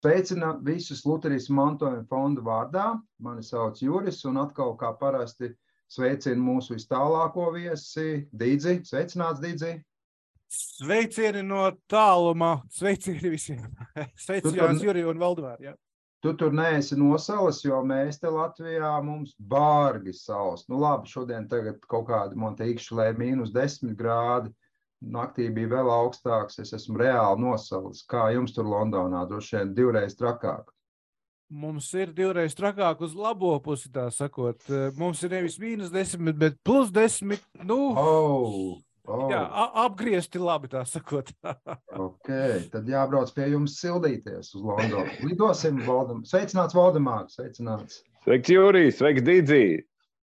Sveicinu visus Lutrijas mantojuma fonda vārdā. Mani sauc Juris un atkal kā parasti sveicinu mūsu vistālāko viesi Dīdzi. Sveicināts, Dīdzi! Sveicieni no tāluma! Sveicieni visiem! Sveiciens Juri un Valdemār! Ja. Tu tur neesi nosalis, jo mēs te Latvijā mums bārgi saus. Nu labi, šodien tagad kaut kādi Monteikšlē mīnus 10 grādi naktī bija vēl augstāks. Es esmu reāli nosalis. Kā jums tur Londonā? Droši vien divreiz trakāk. Mums ir divreiz trakāk uz labo pusi, tā sakot. Mums ir nevis mīnus desmit, bet plus desmit. Nu, oh, oh. Jā, apgriezti labi, tā sakot. ok, tad jābrauc pie jums sildīties uz Londonu. Lidosim, Valdemārs. Sveicināts, Valdemārs. Sveicināts. Sveiks, Jurijs. Sveiks, Dīdzī.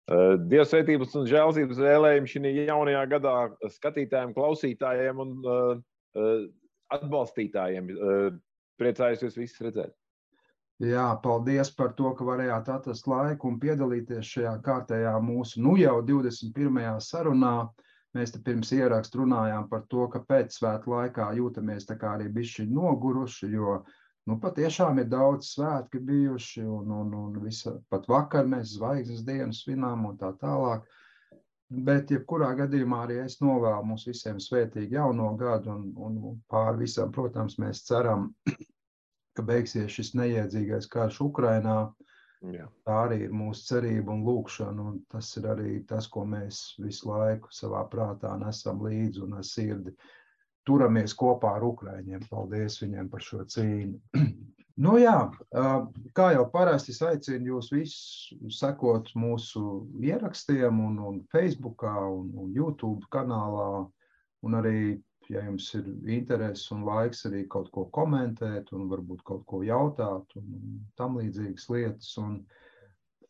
Eh, Dievsveitības un žēlstības vēlējumi šī jaunajā gadā skatītājiem, klausītājiem un uh, atbalstītājiem. Uh, priecājos jūs visus redzēt. Jā, paldies par to, ka varējāt atrast laiku un piedalīties šajā kārtējā mūsu nu jau 21. sarunā. Mēs te pirms ierakstu runājām par to, ka pēc svētku laikā jūtamies tā kā arī bišķi noguruši, jo uh, Nu, patiešām ir daudz svētki bijuši, un, un, un visa, pat vakar mēs zvaigznes dienu svinām un tā tālāk. Bet, jebkurā gadījumā, arī es novēlu mums visiem svētīgu jauno gadu, un, un pāri visam, protams, mēs ceram, ka beigsies šis neiedzīgais karš Ukrainā. Jā. Tā arī ir mūsu cerība un lūkšana, un tas ir arī tas, ko mēs visu laiku savā prātā nesam līdzi un ar sirdi turamies kopā ar Ukraiņiem. Paldies viņiem par šo cīņu. nu, jā, kā jau parasti, es aicinu jūs visus sekot mūsu ierakstiem, un, un Facebook, un, un YouTube kanālā. Un arī, ja jums ir interese un laiks, arī kaut ko komentēt, un varbūt kaut ko jautāt, un tam līdzīgas lietas. Un,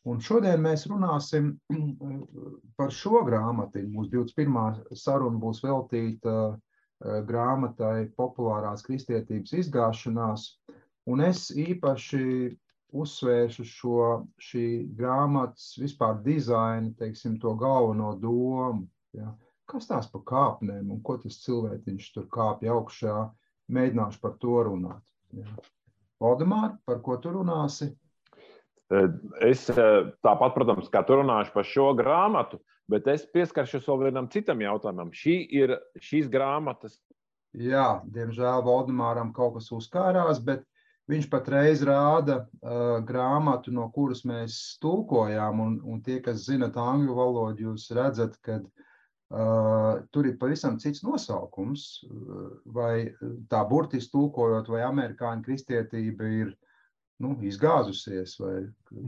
Un šodien mēs runāsim par šo grāmatiņu. Mūsu 21. saruna būs veltīta Eh, grāmatai Populārās kristietības izgāšanās, un es īpaši uzsvēršu šo šī grāmatas vispār dizainu, teiksim, to galveno domu. Ja? Kas tās pa kāpnēm un ko tas cilvēciņš tur kāpj augšā, mēģināšu par to runāt. Ja? Valdemār, par ko tu runāsi? Eh, es eh, tāpat, protams, kā tu runāšu par šo grāmatu, Bet es pieskaršos vēl vienam citam jautājumam. Šī ir šīs grāmatas. Jā, diemžēl Valdemāram kaut kas uzkārās, bet viņš patreiz rāda uh, grāmatu, no kuras mēs tulkojām. Un, un tie, kas zinat angļu valodu, jūs redzat, ka uh, tur ir pavisam cits nosaukums. Uh, vai tā burtiski tulkojot, vai amerikāņu kristietība ir nu, izgāzusies vai,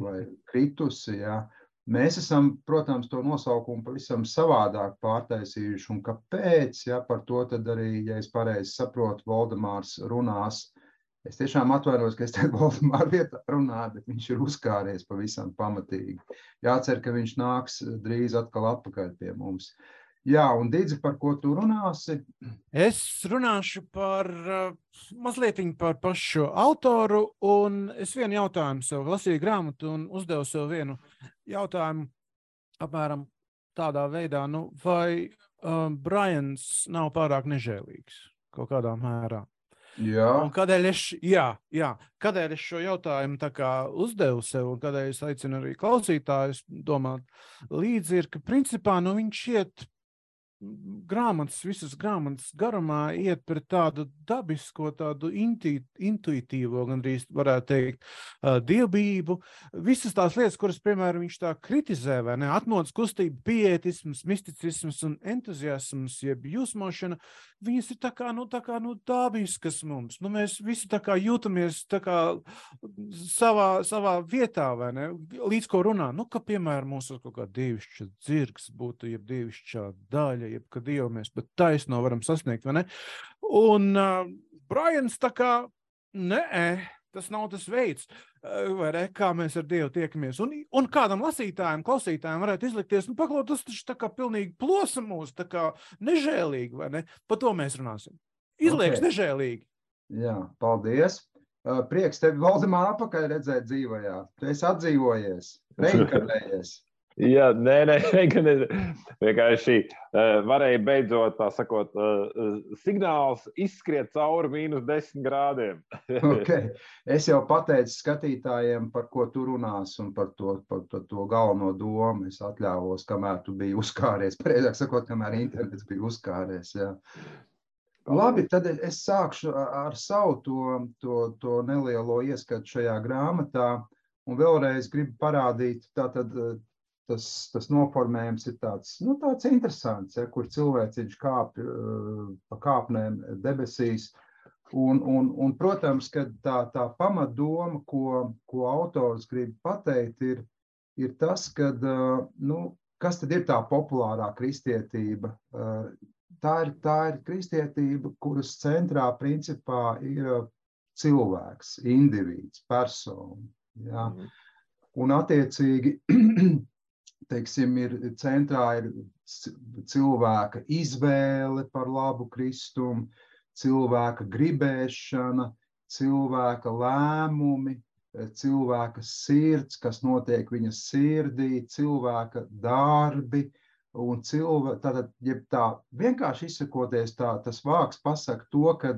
vai kritusi. Ja. Mēs esam, protams, to nosaukumu pavisam savādāk pārtaisījuši. Un kāpēc? Ja, par to arī, ja es pareizi saprotu, Valdemārs runās. Es tiešām atvainojos, ka es te Valdemāru vietā runāju, bet viņš ir uzkāries pavisam pamatīgi. Jācer, ka viņš nāks drīz atkal atpakaļ pie mums. Jā, un Dīdzi, par ko tu runāsi? Es runāšu par uh, mazliet par pašu autoru, un es vienu jautājumu sev lasīju grāmatu un uzdevu sev vienu jautājumu apmēram tādā veidā, nu, vai um, Brians nav pārāk nežēlīgs kaut kādā mērā. Jā. Un kādēļ es, jā, jā, kādēļ es šo jautājumu uzdevu sev, un kādēļ es aicinu arī klausītājus domāt līdzi, ir, ka principā nu, viņš iet grāmatas, visas grāmatas garumā iet par tādu dabisko, tādu inti, intuitīvo, gandrīz varētu teikt, uh, dievbijību. Visas tās lietas, kuras, piemēram, viņš tā kritizē, vai ne, atmodas kustība, pietisms, misticisms un entuziasms, jeb jūsmošana, viņas ir tā kā, nu, tā kā, nu, dabiskas mums. Nu, mēs visi tā kā jūtamies tā kā savā, savā vietā, vai ne, līdz ko runā. Nu, ka, piemēram, mūsu kaut kā dievišķa dzirgs būtu, jeb dievišķā daļa, jebkad Dievu mēs pat taisno varam sasniegt, vai ne? Un uh, Brians tā kā, nē, tas nav tas veids, ne, kā mēs ar Dievu tiekamies. Un, un kādam lasītājam, klausītājam varētu izlikties, nu, paklaut, tas taču tā kā pilnīgi plosa mūs, tā kā nežēlīgi, vai ne? Par to mēs runāsim. Izlieks okay. nežēlīgi. Jā, paldies. Prieks tevi, Valdemār, atpakaļ redzēt dzīvajā. Tu esi atdzīvojies, reinkarnējies. Jā, nē, nē, nē, vienkārši uh, varēja beidzot, tā sakot, uh, signāls izskriet cauri mīnus 10 grādiem. okay. Es jau pateicu skatītājiem, par ko tu runās un par to, par to, to galveno domu. Es atļāvos, kamēr tu biji uzkāries. Precīzāk sakot, kamēr internets bija uzkāries. Jā. Labi, tad es sākšu ar savu to, to, to nelielo ieskatu šajā grāmatā. Un vēlreiz gribu parādīt, tātad tas, tas noformējums ir tāds, nu, tāds interesants, ja, kur cilvēciņš kāp uh, pa kāpnēm debesīs. Un, un, un, protams, ka tā, tā pamatdoma, ko, ko autors grib pateikt, ir, ir tas, ka, uh, nu, kas tad ir tā populārā kristietība? Uh, tā ir, tā ir kristietība, kuras centrā principā ir cilvēks, indivīds, persona. Ja? Mm. Un attiecīgi teiksim, ir centrā ir cilvēka izvēle par labu kristumu, cilvēka gribēšana, cilvēka lēmumi, cilvēka sirds, kas notiek viņa sirdī, cilvēka darbi. Un cilvēka, tātad, ja tā vienkārši izsakoties, tā, tas vārds pasaka to, ka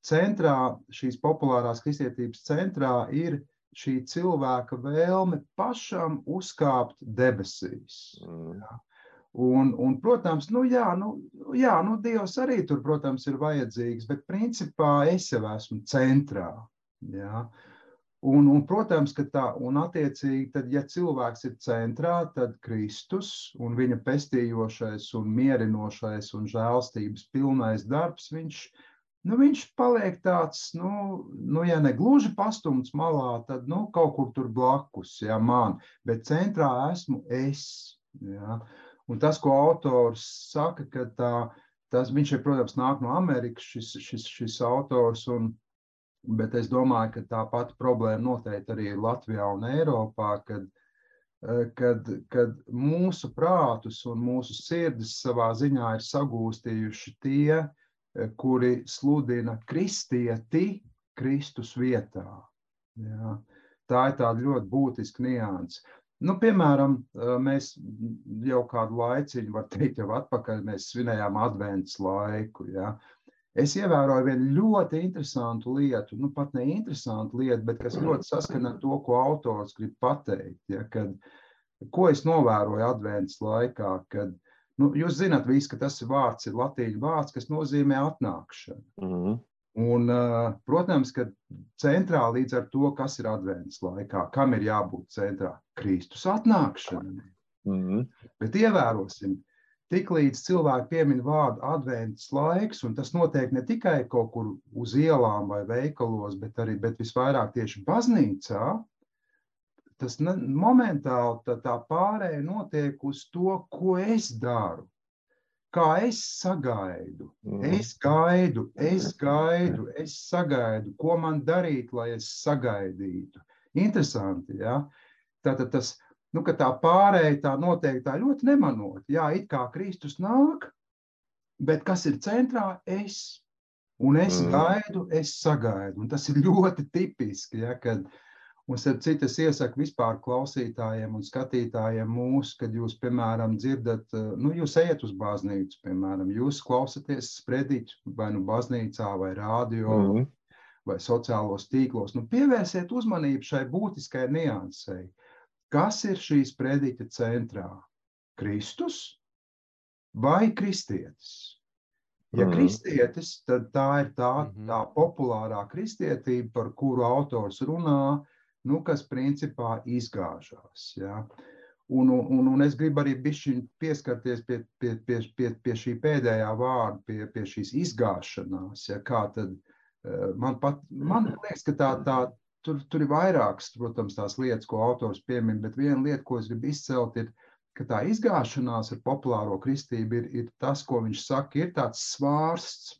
centrā, šīs populārās kristietības centrā ir šī cilvēka vēlme pašam uzkāpt debesīs. Mm. Ja. Un, un, protams, nu, jā, nu, jā, nu, Dievs arī tur, protams, ir vajadzīgs, bet principā es jau esmu centrā. Ja. Un, un, protams, ka tā, un attiecīgi, tad, ja cilvēks ir centrā, tad Kristus un viņa pestījošais un mierinošais un žēlstības pilnais darbs, viņš ir nu, viņš paliek tāds, nu, nu ja ne gluži pastumts malā, tad nu, kaut kur tur blakus, ja man, bet centrā esmu es. Ja. Un tas, ko autors saka, ka tā, tas, viņš ir, protams, nāk no Amerikas, šis, šis, šis autors, un, bet es domāju, ka tā pati problēma noteikti arī ir Latvijā un Eiropā, kad, kad, kad mūsu prātus un mūsu sirdis savā ziņā ir sagūstījuši tie, Eh, kuri sludina kristieti Kristus vietā. Ja. Tā ir tāda ļoti būtiska nianse. Nu, piemēram, eh, mēs jau kādu laiciņu, var teikt, jau atpakaļ mēs svinējām adventus laiku. Ja. Es ievēroju vienu ļoti interesantu lietu, nu pat ne interesantu lietu, bet kas ļoti saskana ar to, ko autors grib pateikt. Ja, kad, ko es novēroju adventus laikā, kad uh, Nu, jūs zināt, visi, ka tas ir vārds, ir latīņu vārds, kas nozīmē atnākšanu. Mm -hmm. Un, protams, ka centrā līdz ar to, kas ir adventas laikā, kam ir jābūt centrā, Kristus atnākšanai. Mm -hmm. Bet ievērosim, tiklīdz cilvēki piemin vārdu adventas laiks, un tas notiek ne tikai kaut kur uz ielām vai veikalos, bet arī bet visvairāk tieši baznīcā, tas ne, momentāli tā, tā pārēja notiek uz to, ko es daru. Kā es sagaidu, mm. es gaidu, es gaidu, es sagaidu, ko man darīt, lai es sagaidītu. Interesanti, ja? Tātad tas, nu, ka tā pārēja tā notiek tā ļoti nemanot. Jā, it kā Kristus nāk, bet kas ir centrā? Es. Un es mm. gaidu, es sagaidu. Un tas ir ļoti tipiski, ja, kad, uh, Un, starp citu, es iesaku vispār klausītājiem un skatītājiem mūsu, kad jūs, piemēram, dzirdat, eh, nu, jūs ejat uz baznīcu, piemēram, jūs klausaties sprediķu vai nu baznīcā vai rādio mm -hmm. vai sociālos tīklos. Nu, pievērsiet uzmanību šai būtiskai niansei. Kas ir šīs prediķa centrā? Kristus vai kristietis? Ja mm. kristietis, tad tā ir tā, mhm. tā populārā kristietība, par kuru autors runā, nu, kas principā izgāžās. Ja? Un, un, un es gribu arī pieskarties pie, pie, pie, pie, pie šī pēdējā vārda, pie, pie šīs izgāšanās. Ja? Kā tad, eh, man, pat, man liekas, ka tā, tā, tur, tur ir vairākas, protams, tās lietas, ko autors piemin, bet viena lieta, ko es gribu izcelt, ir, ka tā izgāšanās ar populāro kristību ir, ir tas, ko viņš saka, ir tāds svārsts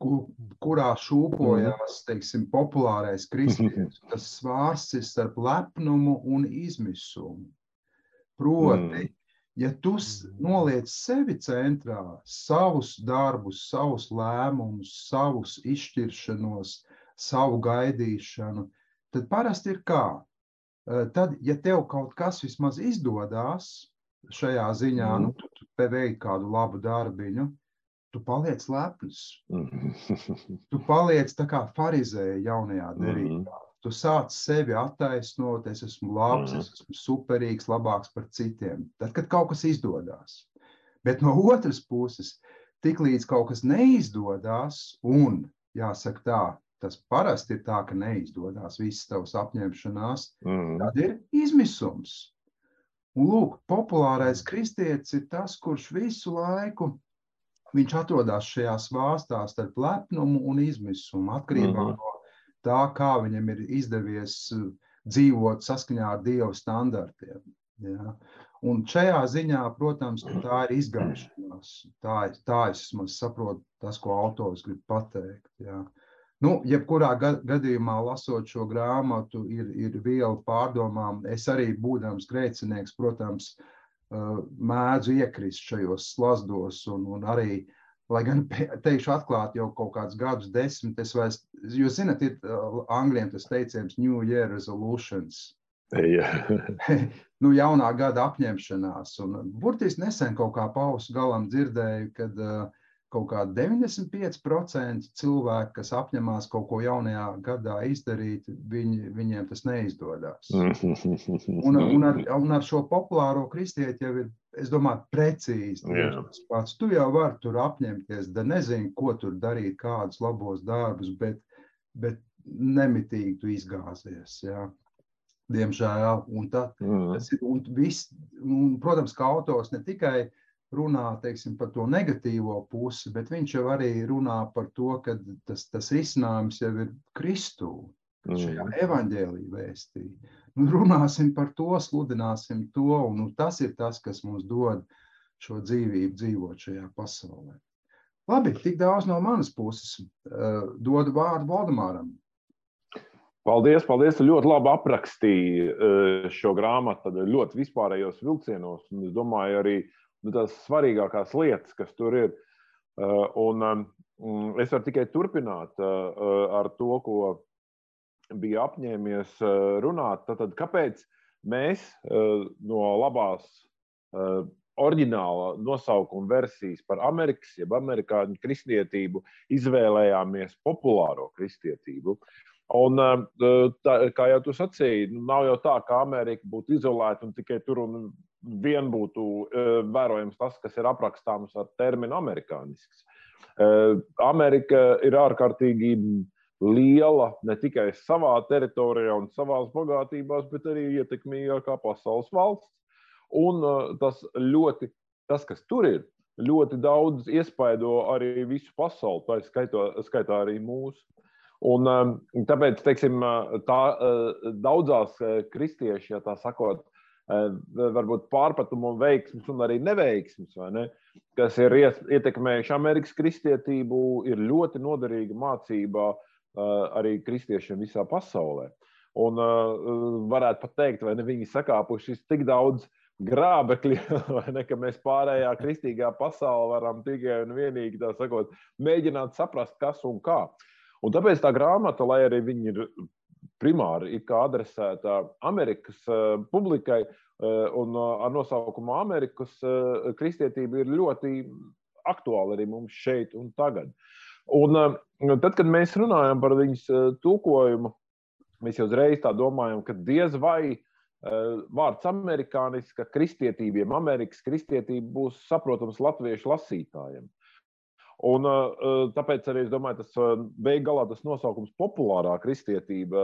kurā šūpojās teiksim, populārais kristietis. Tas svārsts ir starp lepnumu un izmisumu. Proti, mm. ja tu noliec sevi centrā, savus darbus, savus lēmumus, savus izšķiršanos, savu gaidīšanu, tad parasti ir kā? tad, ja tev kaut kas vismaz izdodas šajā ziņā, mm. nu, tu, tu paveic kādu labu darbiņu, tu paliec lepns. Mm. tu paliec tā kā farizēja jaunajā derībā. Mm. Tu sāc sevi attaisnot, es esmu labs, es esmu superīgs, labāks par citiem. Tad, kad kaut kas izdodas. Bet no otras puses, tiklīdz kaut kas neizdodas, un jāsaka tā, tas parasti ir tā, ka neizdodas visas tavas apņemšanās, mm. tad ir izmisums. Un lūk, populārais kristietis ir tas, kurš visu laiku viņš atrodas šajā svārstā starp lepnumu un izmisumu, atkarībā mm. no tā, kā viņam ir izdevies uh, dzīvot saskaņā ar Dieva standartiem. Ja? Un šajā ziņā, protams, tā ir izgāšanās. Tā, tā es saprotu, tas, ko autors grib pateikt. Ja? Nu, jebkurā gadījumā, lasot šo grāmatu, ir, ir viela pārdomām. Es arī, būdams grēcinieks, protams, mēdzu iekrist šajos slazdos. Un, un arī, lai gan teikšu atklāti, jau kaut kādus gadus, desmit, es vairs, jūs zinat, ir angļiem tas teiciens New Year Resolutions. Nu, jaunā gada apņemšanās. Un burtiski nesen kaut kā pausu galam dzirdēju, kad uh, kaut kādi 95% cilvēku, kas apņemās kaut ko jaunajā gadā izdarīt, viņi, viņiem tas neizdodas. Un, un, ar, un ar šo populāro kristieti jau ir, es domāju, precīzi tas pats. Tu jau vari tur apņemties, da nezinu, ko tur darīt, kādus labos darbus, bet, bet nemitīgi tu izgāzies. Jā. Diemžēl. Un tā, mm. tas ir, un viss, un, protams, kā autors ne tikai uh, runā teiksim, par to negatīvo pusi, bet viņš jau arī runā par to, ka tas, tas risinājums jau ir Kristū, šajā mm. evaņģēlī vēstī. Nu, runāsim par to, sludināsim to, un nu, tas ir tas, kas mums dod šo dzīvību dzīvot šajā pasaulē. Labi, tik daudz no manas puses. Uh, dodu vārdu Valdemāram. Paldies, paldies. Ļoti labi aprakstīja uh, šo grāmatu, ļoti vispārējos vilcienos. Es domāju, arī nu, tās svarīgākās lietas, kas tur ir. Uh, un um, es varu tikai turpināt uh, uh, ar to, ko bija apņēmies runāt. Tad, kāpēc mēs no labās oriģināla nosaukuma versijas par Amerikas, jeb amerikāņu kristietību izvēlējāmies populāro kristietību? Un, tā, kā jau tu sacīji, nu, nav jau tā, ka Amerika būtu izolēta un tikai tur un vien būtu uh, vērojams tas, kas ir aprakstāms ar terminu amerikānisks. Uh, Amerika ir ārkārtīgi liela ne tikai savā teritorijā un savā bagātībās, bet arī ietekmīgākā pasaules valsts. Un uh, tas ļoti, tas, kas tur ir, ļoti daudz iespaido arī visu pasauli, tā skaitā, skaitā arī mūsu. Un, tāpēc, teiksim, tā, daudzās kristieši, ja tā sakot, varbūt pārpratumu, veiksmus un arī neveiksmus, ne, kas ir ietekmējuši Amerikas kristietību, ir ļoti noderīga mācība eh, arī kristiešiem visā pasaulē. Un eh, varētu pat teikt, vai ne viņi sakāpuši tik daudz grābekļi, ne, ka mēs pārējā kristīgā pasaulē varam tikai un vienīgi sakot, mēģināt saprast, kas un kā. Un tāpēc tā grāmata, lai arī viņi ir primāri ir adresēta Amerikas uh, publikai, uh, un uh, ar nosaukumu Amerikas kristietība ir ļoti aktuāla arī mums šeit un tagad. Un, tad, kad mēs runājam par viņas tulkojumu, mēs jau uzreiz tā domājam, ka diez vai vārds amerikāniska kristietība, Amerikas kristietība būs saprotams latviešu lasītājiem. Un, tāpēc arī es domāju, tas beigās tas nosaukums populārā kristietība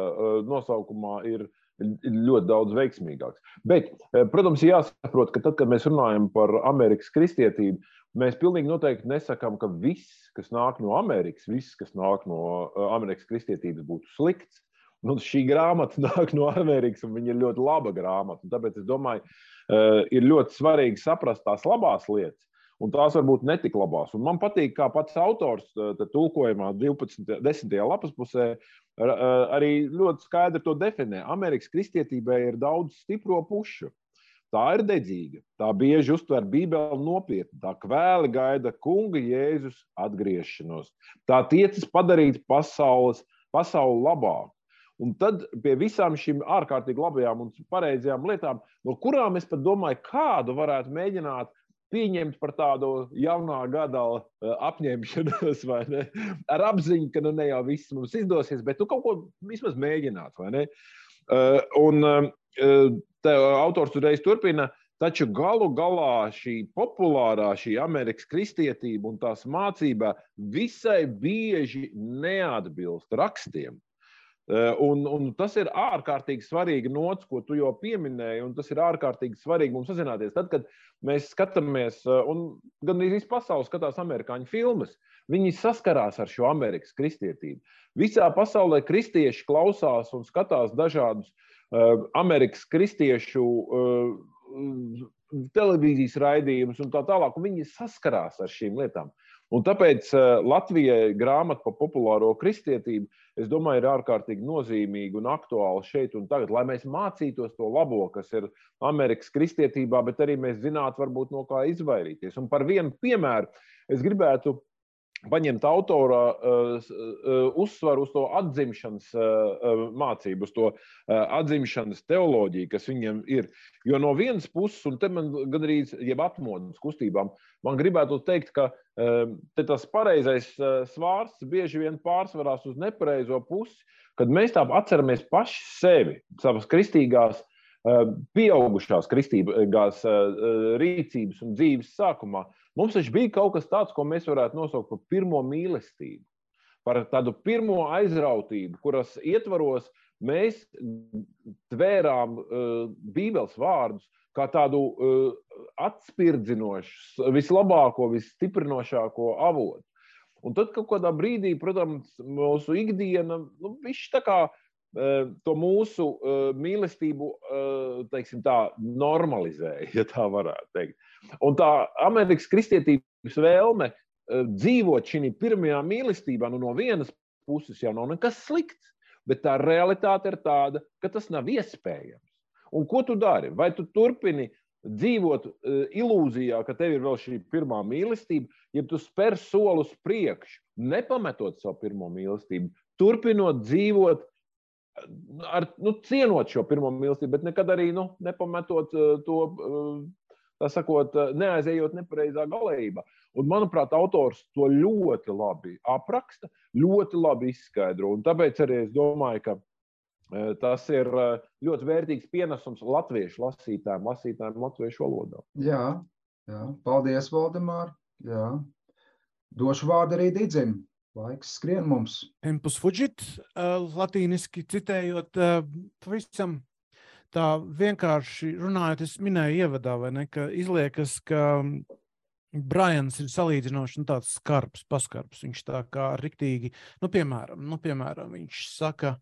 nosaukumā ir ļoti daudz veiksmīgāks. Bet, protams, jāsaprot, ka tad, kad mēs runājam par Amerikas kristietību, mēs pilnīgi noteikti nesakām, ka viss, kas nāk no Amerikas, viss, kas nāk no Amerikas kristietības, būtu slikts. Nu, šī grāmata nāk no Amerikas, un viņa ir ļoti laba grāmata. Tāpēc es domāju, ir ļoti svarīgi saprast tās labās lietas un tās varbūt netik labās. Un man patīk, kā pats autors tulkojumā 12. 10. lapas pusē arī ļoti skaidri to definē. Amerikas kristietībai ir daudz stipro pušu. Tā ir dedzīga, tā bieži uztver Bībeli nopietni, tā kvēli gaida kunga Jēzus atgriešanos. Tā tiecas padarīt pasaules, pasauli labāku. Un tad pie visām šīm ārkārtīgi labajām un pareizajām lietām, no kurām es pat domāju, kādu varētu mēģināt pieņemt par tādu jaunā gada eh, apņemšanos, vai ne? Ar apziņu, ka nu ne jau viss mums izdosies, bet nu kaut ko vismaz mēģināt, vai ne? Eh, un eh, autors uzreiz turpina. Taču galu galā šī populārā, šī Amerikas kristietība un tās mācība visai bieži neatbilst rakstiem. Eh, un, un tas ir ārkārtīgi svarīgi nots, ko tu jau pieminēji, un tas ir ārkārtīgi svarīgi mums sazināties. Tad, kad mēs skatāmies, eh, un gan arī pasaule skatās amerikāņu filmas, viņi saskarās ar šo Amerikas kristietību. Visā pasaulē kristieši klausās un skatās dažādus uh, Amerikas kristiešu uh, televīzijas raidījumus un tā tālāk, un viņi saskarās ar šīm lietām. Un tāpēc Latvijai grāmata par populāro kristietību es domāju, ir ārkārtīgi nozīmīga un aktuāla šeit un tagad, lai mēs mācītos to labo, kas ir Amerikas kristietībā, bet arī mēs zinātu, varbūt no kā izvairīties. Un par vienu piemēru es gribētu paņemt autora uh, uh, uzsvaru uz to atzimšanas uh, mācību, uz to atzimšanas teoloģiju, kas viņam ir. Jo no vienas puses, un te man gandrīz jeb atmodas kustībām, man gribētu teikt, ka tas pareizais svārsts bieži vien pārsvarās uz nepareizo pusi, kad mēs tā atceramies paši sevi, savas kristīgās pieaugušās kristīgās rīcības un dzīves sākumā. Mums taču bija kaut kas tāds, ko mēs varētu nosaukt par pirmo mīlestību, par tādu pirmo aizrautību, kuras ietvaros mēs tvērām uh, Bībeles vārdus kā tādu uh, atspirdzinošu, vislabāko, visstiprinošāko avotu. Un tad kaut kādā brīdī, protams, mūsu ikdiena, nu, viņš tā kā uh, to mūsu uh, mīlestību, uh, teiksim tā, normalizēja, ja tā varētu teikt. Un tā Amerikas kristietības vēlme eh, dzīvot šī pirmajā mīlestībā, nu no vienas puses jau nav nekas slikts, bet tā realitāte ir tāda, ka tas nav iespējams. Un ko tu dari? Vai tu turpini dzīvot ilūzijā, ka tev ir vēl šī pirmā mīlestība, ja tu spēr soli uz priekšu, nepametot savu pirmo mīlestību, turpinot dzīvot eh, ar, nu, cienot šo pirmo mīlestību, bet nekad arī nu, nepametot uh, to uh, tā sakot, neaizejot nepareizā galējībā. Un, manuprāt, autors to ļoti labi apraksta, ļoti labi izskaidro. Un tāpēc arī es domāju, ka tas ir ļoti vērtīgs pienesums latviešu lasītājiem, lasītājiem latviešu valodā. Jā, jā. paldies, Valdemār. Jā. Došu vārdu arī Digim. Laiks skrien mums. Tempus fugit, uh, latīniski citējot, uh, pavisam tā vienkārši runājot, es minēju ievadā, ne, ka izliekas, ka Brians ir salīdzinoši nu, tāds skarbs, paskarbs. Viņš tā kā riktīgi, nu, piemēram, nu, piemēram viņš saka,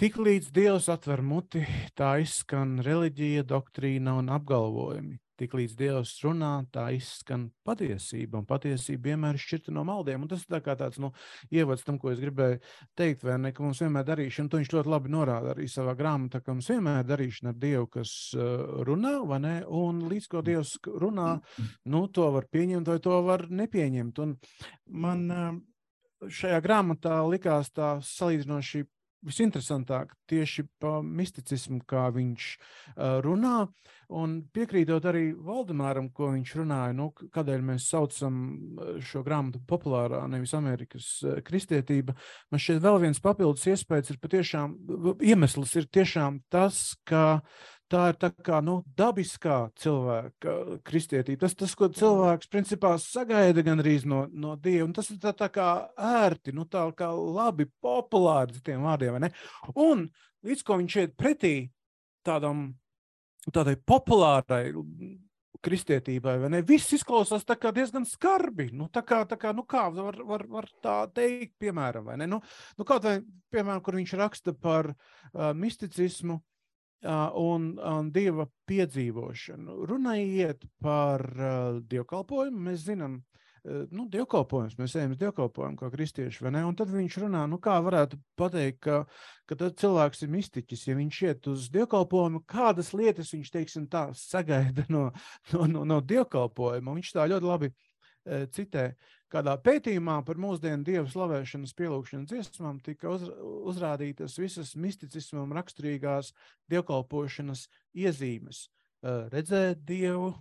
tik līdz Dievs atver muti, tā izskan reliģija, doktrīna un apgalvojumi. Tik līdz Dievs runā, tā izskan patiesība, un patiesība vienmēr ir šķirta no maldiem. Un tas ir tā tāds nu, ievads tam, ko es gribēju teikt, vai ne, ka mums vienmēr darīšana, to viņš ļoti labi norāda arī savā grāmatā, ka mums vienmēr darīšana ar Dievu, kas uh, runā, vai ne, un līdz ko Dievs runā, nu, to var pieņemt vai to var nepieņemt. Un man uh, šajā grāmatā likās tā salīdzinoši visinteresantāk tieši par misticismu, kā viņš uh, runā. Un piekrītot arī Valdemāram, ko viņš runāja, nu, kādēļ mēs saucam šo grāmatu populārā, nevis Amerikas kristietība. Man šķiet, vēl viens papildus iespējas ir patiešām, iemesls ir tiešām tas, ka tā ir tā kā nu, dabiskā cilvēka kristietība. Tas, tas, ko cilvēks principā sagaida gandrīz no, no Dieva, un tas ir tā, tā kā ērti, nu, tā kā labi, populāri tiem vārdiem. Un līdz ko viņš iet pretī tādam, tādai populārai kristietībai, vai ne? Viss izklausās diezgan skarbi. Nu, tā kā, tā kā nu, kā var, var, var tā teikt, piemēram, vai ne? Nu, nu, kaut vai, piemēram, kur viņš raksta par uh, misticismu, un, un dieva piedzīvošanu. Runājiet par uh, dievkalpojumu. Mēs zinām, uh, nu, dievkalpojums, mēs ejam uz dievkalpojumu kā kristieši, vai ne? Un tad viņš runā, nu, kā varētu pateikt, ka, ka tad cilvēks ir mistiķis, ja viņš iet uz dievkalpojumu, kādas lietas viņš, teiksim, tā sagaida no, no, no, no dievkalpojuma. Viņš tā ļoti labi uh, citē. kādā pētījumā par mūsdienu dievu slavēšanas pielūgšanas dziesmām tika uz, uzrādītas visas misticismam raksturīgās dievkalpošanas iezīmes. Uh, redzēt dievu,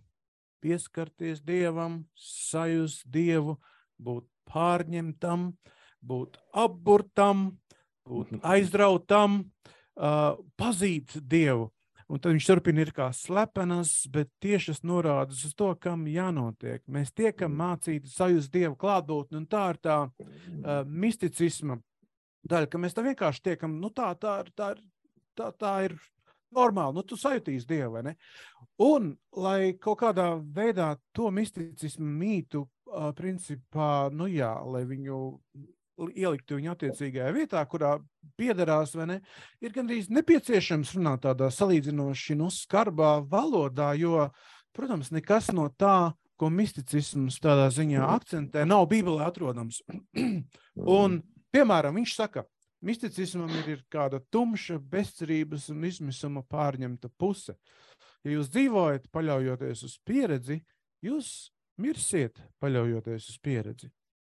pieskarties dievam, sajust dievu, būt pārņemtam, būt apburtam, būt aizrautam, uh, pazīt dievu. Un tad viņš turpina ir kā slepenas, bet tiešas norādes uz to, kam jānotiek. Mēs tiekam mācīti sajust Dievu klātbūtni, un tā ir tā uh, misticisma daļa, ka mēs tā vienkārši tiekam, nu tā, tā, tā, tā, tā ir normāli, nu tu sajutīsi Dievu, vai ne? Un, lai kaut kādā veidā to misticismu mītu, uh, principā, nu jā, lai viņu ieliktu viņu attiecīgajā vietā, kurā piederās, vai ne, ir gandrīz nepieciešams runāt tādā salīdzinoši nu, skarbā valodā, jo, protams, nekas no tā, ko misticisms tādā ziņā akcentē, nav Bībelē atrodams. un, piemēram, viņš saka, misticismam ir, ir kāda tumša, bezcerības un izmisuma pārņemta puse. Ja jūs dzīvojat paļaujoties uz pieredzi, jūs mirsiet paļaujoties uz pieredzi.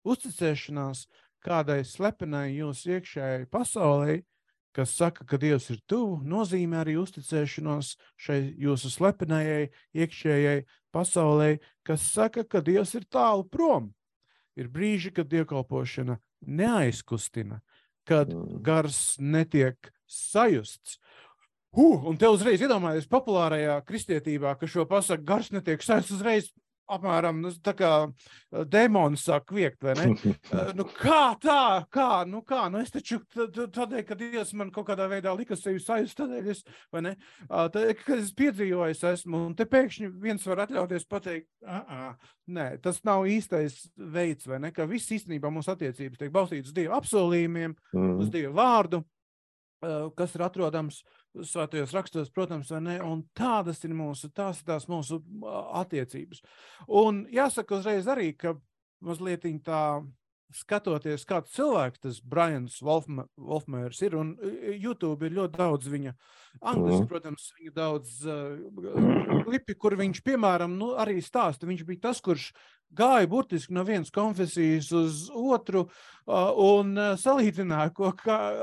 Uzticēšanās kādai slepenai jūsu iekšējai pasaulē, kas saka, ka Dievs ir tuvu, nozīmē arī uzticēšanos šai jūsu slepenajai iekšējai pasaulē, kas saka, ka Dievs ir tālu prom. Ir brīži, kad dievkalpošana neaizkustina, kad mm. gars netiek sajusts. Uh, un te uzreiz iedomājieties populārajā kristietībā, ka šo pasaku gars netiek sajusts uzreiz apmēram nu, tā kā demons sāk viekt, vai ne? nu, kā tā, kā, nu kā, nu es taču tādēļ, ka Dievs man kaut kādā veidā lika sevi sajust, tādēļ es, vai ne, tādēļ, kad es piedzīvojis esmu, un te pēkšņi viens var atļauties pateikt, ā, nē, tas nav īstais veids, vai ne, ka viss īstenībā mūsu attiecības tiek balstītas uz Dieva apsolījumiem, mm. uz Dieva vārdu, kas ir atrodams svētajos rakstos, protams, ne, un tādas ir mūsu, tās ir tās mūsu attiecības. Un jāsaka uzreiz arī, ka mazliet tā skatoties, kāds cilvēks tas Brians Wolfmērs ir, un YouTube ir ļoti daudz viņa, angliski, mm. protams, viņa daudz uh, klipi, kur viņš, piemēram, nu, arī stāsta, viņš bija tas, kurš gāja burtiski no vienas konfesijas uz otru un salīdzināja, ko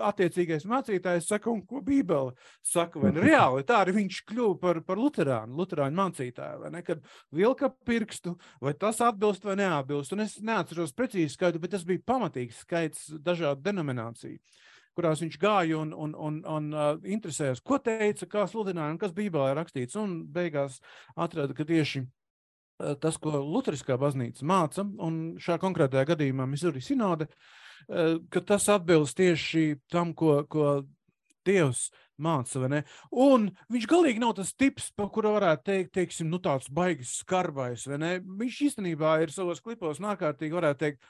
attiecīgais mācītājs saka un ko Bībele saka. Vai ne? reāli tā arī viņš kļuva par, par luterānu, luterāņu mācītāju, vai ne? Kad vilka pirkstu, vai tas atbilst vai neatbilst. Un es neatceros precīzi skaitu, bet tas bija pamatīgs skaits dažādu denomināciju kurās viņš gāja un, un, un, un uh, interesējās, ko teica, kā sludināja un kas Bībelē rakstīts. Un beigās atrada, ka tieši tas, ko Lutheriskā baznīca māca, un šajā konkrētajā gadījumā Missouri sinode, eh, ka tas atbilst tieši tam, ko, ko Dievs māca. Un viņš galīgi nav tas tips, par kuru varētu teikt, teiksim, nu, tāds baigs, skarbais. Viņš īstenībā ir savos klipos nākārtīgi, varētu teikt,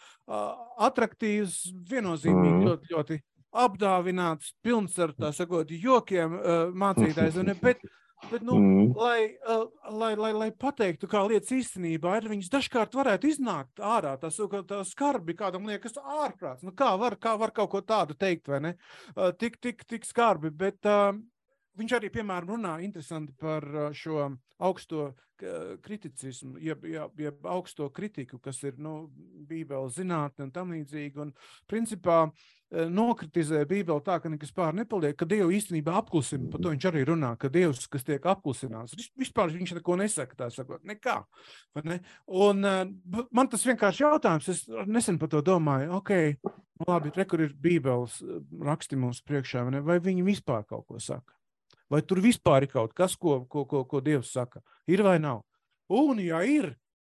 attraktīvs, viennozīmīgi mm. ļoti, ļoti apdāvināts, pilns ar tā sakot, jokiem mācītājs. Bet Bet, nu, mm. lai, uh, lai, lai, lai pateiktu, kā lietas īstenībā ir, viņas dažkārt varētu iznākt ārā. Tas tā skarbi kādam liekas ārprāts. Nu, kā, var, kā var kaut ko tādu teikt, vai ne? Uh, tik, tik, tik skarbi. Bet uh, viņš arī, piemēram, runā interesanti par šo augsto kriticismu, jeb, jeb, jeb augsto kritiku, kas ir nu, Bībeles zinātne un tam līdzīgi. Un, principā, e, nokritizē Bībeli tā, ka nekas pār nepaliek, ka Dievu īstenībā apklusina. Par to viņš arī runā, ka Dievs, kas tiek apklusināts, vispār viņš neko nesaka, tā sakot, nekā. Ne? Un e, man tas vienkārši jautājums, es nesen par to domāju, ok, nu labi, re, kur ir Bībeles e, raksti mums priekšā, vai, vai viņi vispār kaut ko saka? Vai tur vispār ir kaut kas, ko, ko, ko, ko Dievs saka? Ir vai nav? Un, ja ir,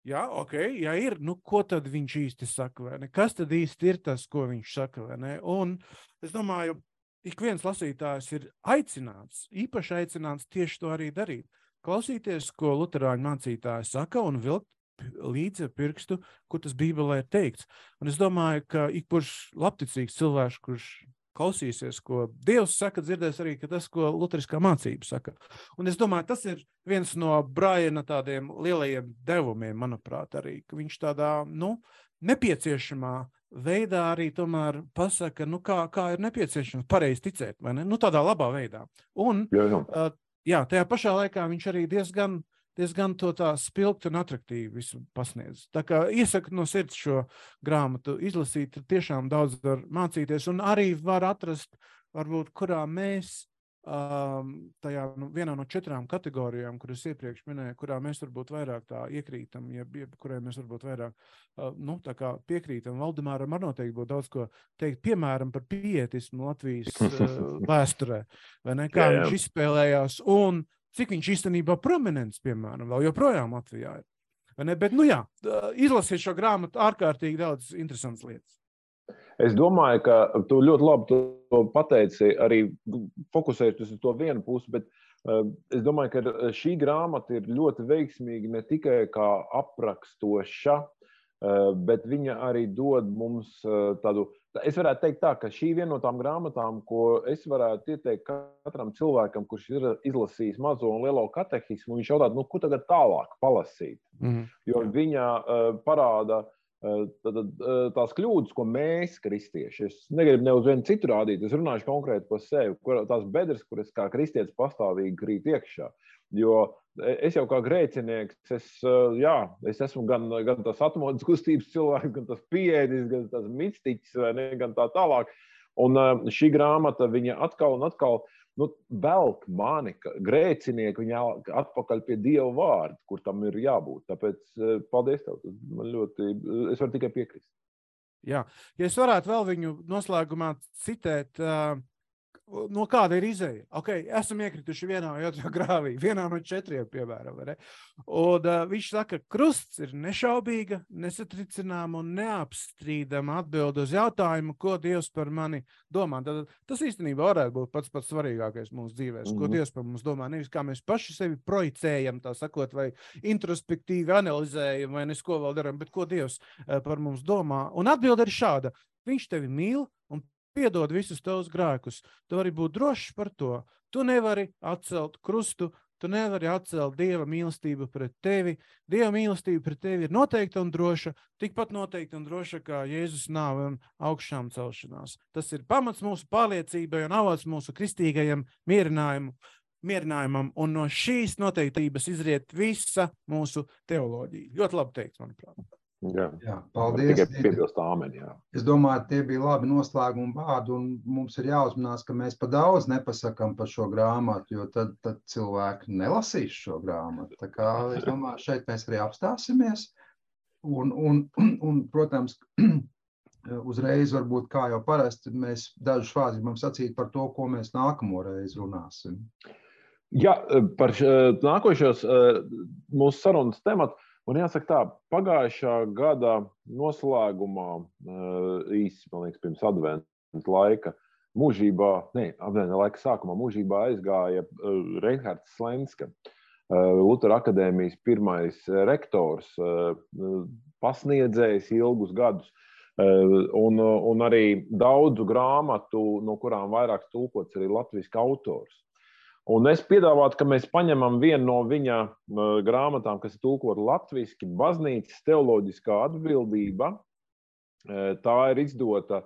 ja, okay, ja ir nu, ko tad viņš īsti saka? Kas tad īsti ir tas, ko viņš saka? Un es domāju, ik viens lasītājs ir aicināts, īpaši aicināts tieši to arī darīt. Klausīties, ko Lutāņu mācītāji saka, un vilkt līdzi pirkstu, kur tas Bībelē ir teikts. Un es domāju, ka ik kurš labticīgs cilvēks, kurš klausīsies, ko Dievs saka, dzirdēs arī tas, ko Lutheriskā mācība saka. Un es domāju, tas ir viens no Briana tādiem lielajiem devumiem, manuprāt, arī, viņš tādā, nu, nepieciešamā veidā arī tomēr pasaka, nu, kā, kā ir nepieciešams pareizi ticēt, vai ne? Nu, tādā labā veidā. Un, jā, jā. Uh, jā, tajā pašā laikā viņš arī diezgan diezgan to tā spilgti un attraktīvi visu pasniedz. Tā kā iesaku no sirds šo grāmatu izlasīt, tiešām daudz var mācīties un arī var atrast, varbūt, kurā mēs um, tajā nu, vienā no četrām kategorijām, kuras iepriekš minēju, kurā mēs varbūt vairāk tā iekrītam, jeb, jeb kurai mēs varbūt vairāk uh, nu, piekrītam. Valdemāram arī noteikti būtu daudz ko teikt, piemēram, par pietismu Latvijas uh, vēsturē, vai ne, kā jā, jā. viņš izspēlējās un cik viņš īstenībā prominents, piemēram, vēl joprojām Latvijā ir. Bet, nu jā, izlasiet šo grāmatu, ārkārtīgi daudz interesantas lietas. Es domāju, ka tu ļoti labi to pateici, arī fokusējoties uz to vienu pusi, bet es domāju, ka šī grāmata ir ļoti veiksmīga ne tikai kā aprakstoša, bet viņa arī dod mums tādu. Es varētu teikt, tā, ka šī ir viena no tām grāmatām, ko es varētu ieteikt katram cilvēkam, kurš ir izlasījis mazo un lielo katehismu. Viņš jautā, nu, ko tagad tālāk palasīt. Mm -hmm. Jo viņa uh, parāda uh, Tad, tās kļūdas, ko mēs, kristieši, es negribu ne uz vienu citu rādīt, es runāšu konkrēti par sevi, kur, tās bedres, kuras kā kristietis pastāvīgi krīt iekšā. Jo es jau kā grēcinieks, es, jā, es esmu gan, gan tas atmodas kustības cilvēks, gan tas pieejas, gan tas mistiķis, ne, gan tā tālāk. Un šī grāmata, viņa atkal un atkal nu, velk mani, grēcinieku, viņa atpakaļ pie Dieva vārda, kur tam ir jābūt. Tāpēc paldies tev. Man ļoti, es varu tikai piekrist. Jā, ja es varētu vēl viņu noslēgumā citēt, uh, no kāda ir izēja. Okay, esam iekrituši vienā vai otrā grāvī, vienā no četriem, piemēram. Un, uh, viņš saka, ka krusts ir nešaubīga, nesatricināma un neapstrīdama atbilde uz jautājumu, ko Dievs par mani domā. Tad, tas īstenībā varētu būt pats pats svarīgākais mūsu dzīvēm. Mm -hmm. Ko mhm. Dievs par mums domā? Nevis kā mēs paši sevi projicējam, tā sakot, vai introspektīvi analizējam, vai nesko vēl darām, bet ko Dievs uh, par mums domā. Un atbilde ir šāda. Viņš tevi mīl un piedod visus tavus grēkus. Tu vari būt drošs par to. Tu nevari atcelt krustu, tu nevari atcelt dieva mīlestību pret tevi. Dieva mīlestība pret tevi ir noteikta un droša, tikpat noteikta un droša kā Jēzus nāve un augšām celšanās. Tas ir pamats mūsu pārliecībai un avots mūsu kristīgajam mierinājumam. Mierinājumam, un no šīs noteiktības izriet visa mūsu teoloģija. Ļoti labi teikt, manuprāt. Jā, jā paldies. Āmeni. Jā. Es domāju, tie bija labi noslēguma vārdi, un mums ir jāuzmanās, ka mēs pa daudz nepasakām par šo grāmatu, jo tad, tad cilvēki nelasīs šo grāmatu. Tā kā es domāju, šeit mēs arī apstāsimies. Un, un, un protams, uzreiz, varbūt kā jau parasti, mēs dažus vārdus gribam sacīt par to, ko mēs nākamo reizi runāsim. Jā, par nākošos mūsu sarunas tematu Un jāsaka tā, pagājušā gada noslēgumā, eh, īsi, liekas, pirms adventas laika, mūžībā, ne, adventas laika sākumā mūžībā aizgāja eh, Reinhards Slenska, eh, Lutera akadēmijas pirmais rektors, pasniedzējis ilgus gadus. Un, un arī daudzu grāmatu, no kurām vairāk tulkots arī latviešu autors. Un es piedāvātu, ka mēs paņemam vienu no viņa grāmatām, kas ir tulkota latviešu, baznīcas teoloģiskā atbildība. E, tā ir izdota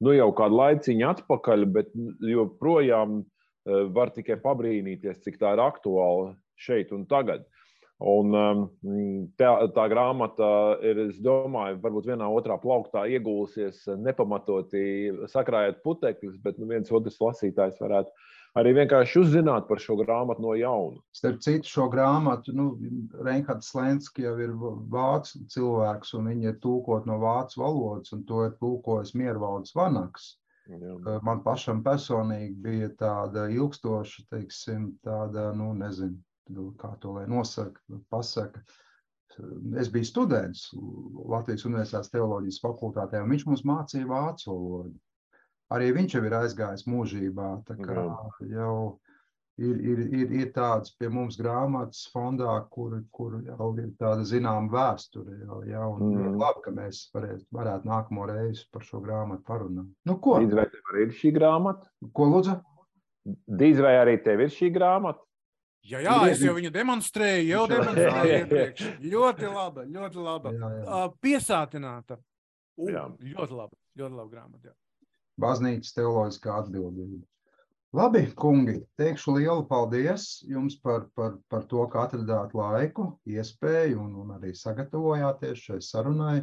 nu, jau kādu laiciņu atpakaļ, bet joprojām e, var tikai pabrīnīties, cik tā ir aktuāla šeit un tagad. Un, tā, tā grāmata ir, es domāju, varbūt vienā otrā plauktā iegūsies nepamatoti sakrājot putekļus, bet nu, viens otrs lasītājs varētu arī vienkārši uzzināt par šo grāmatu no jauna. Starp citu, šo grāmatu nu, Reinhards Lenski jau ir vācu cilvēks, un viņi ir tūkot no vācu valodas, un to ir tūkojis Miervaldes Vanaks. Jā. Man pašam personīgi bija tāda ilgstoša, teiksim, tāda, nu, nezinu, kā to lai nosaka, pasaka. Es biju students Latvijas Universitātes teoloģijas fakultātē, un viņš mums mācīja vācu valodu arī viņš jau ir aizgājis mūžībā. Jau ir, ir, ir, ir tāds pie mums grāmatas fondā, kur, kur jau ir tāda zināma vēsture. Jau, jau, mm. Labi, ka mēs varētu, varētu nākamo reizi par šo grāmatu parunāt. Nu, ko? Dīz vai tev ir šī grāmata? Ko lūdzu? Dīz vai arī tev ir šī grāmata? Jā, jā, es jau viņu demonstrēju, jau demonstrēju iepriekš. Ļoti laba, ļoti laba. Jā, jā. Uh, piesātināta. Uh, ļoti laba, ļoti laba grāmata. Jā baznīcas teoloģiskā atbildība. Labi, kungi, teikšu lielu paldies jums par, par, par to, ka atradāt laiku, iespēju un, un arī sagatavojāties šai sarunai.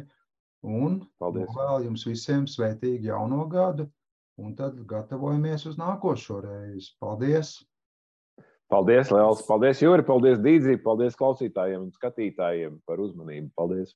Un vēl jums visiem svētīgu jauno gadu, un tad gatavojamies uz nākošo reizi. Paldies! Paldies, Lielas! Paldies, Juri! Paldies, Dīdzī! Paldies klausītājiem un skatītājiem par uzmanību! Paldies!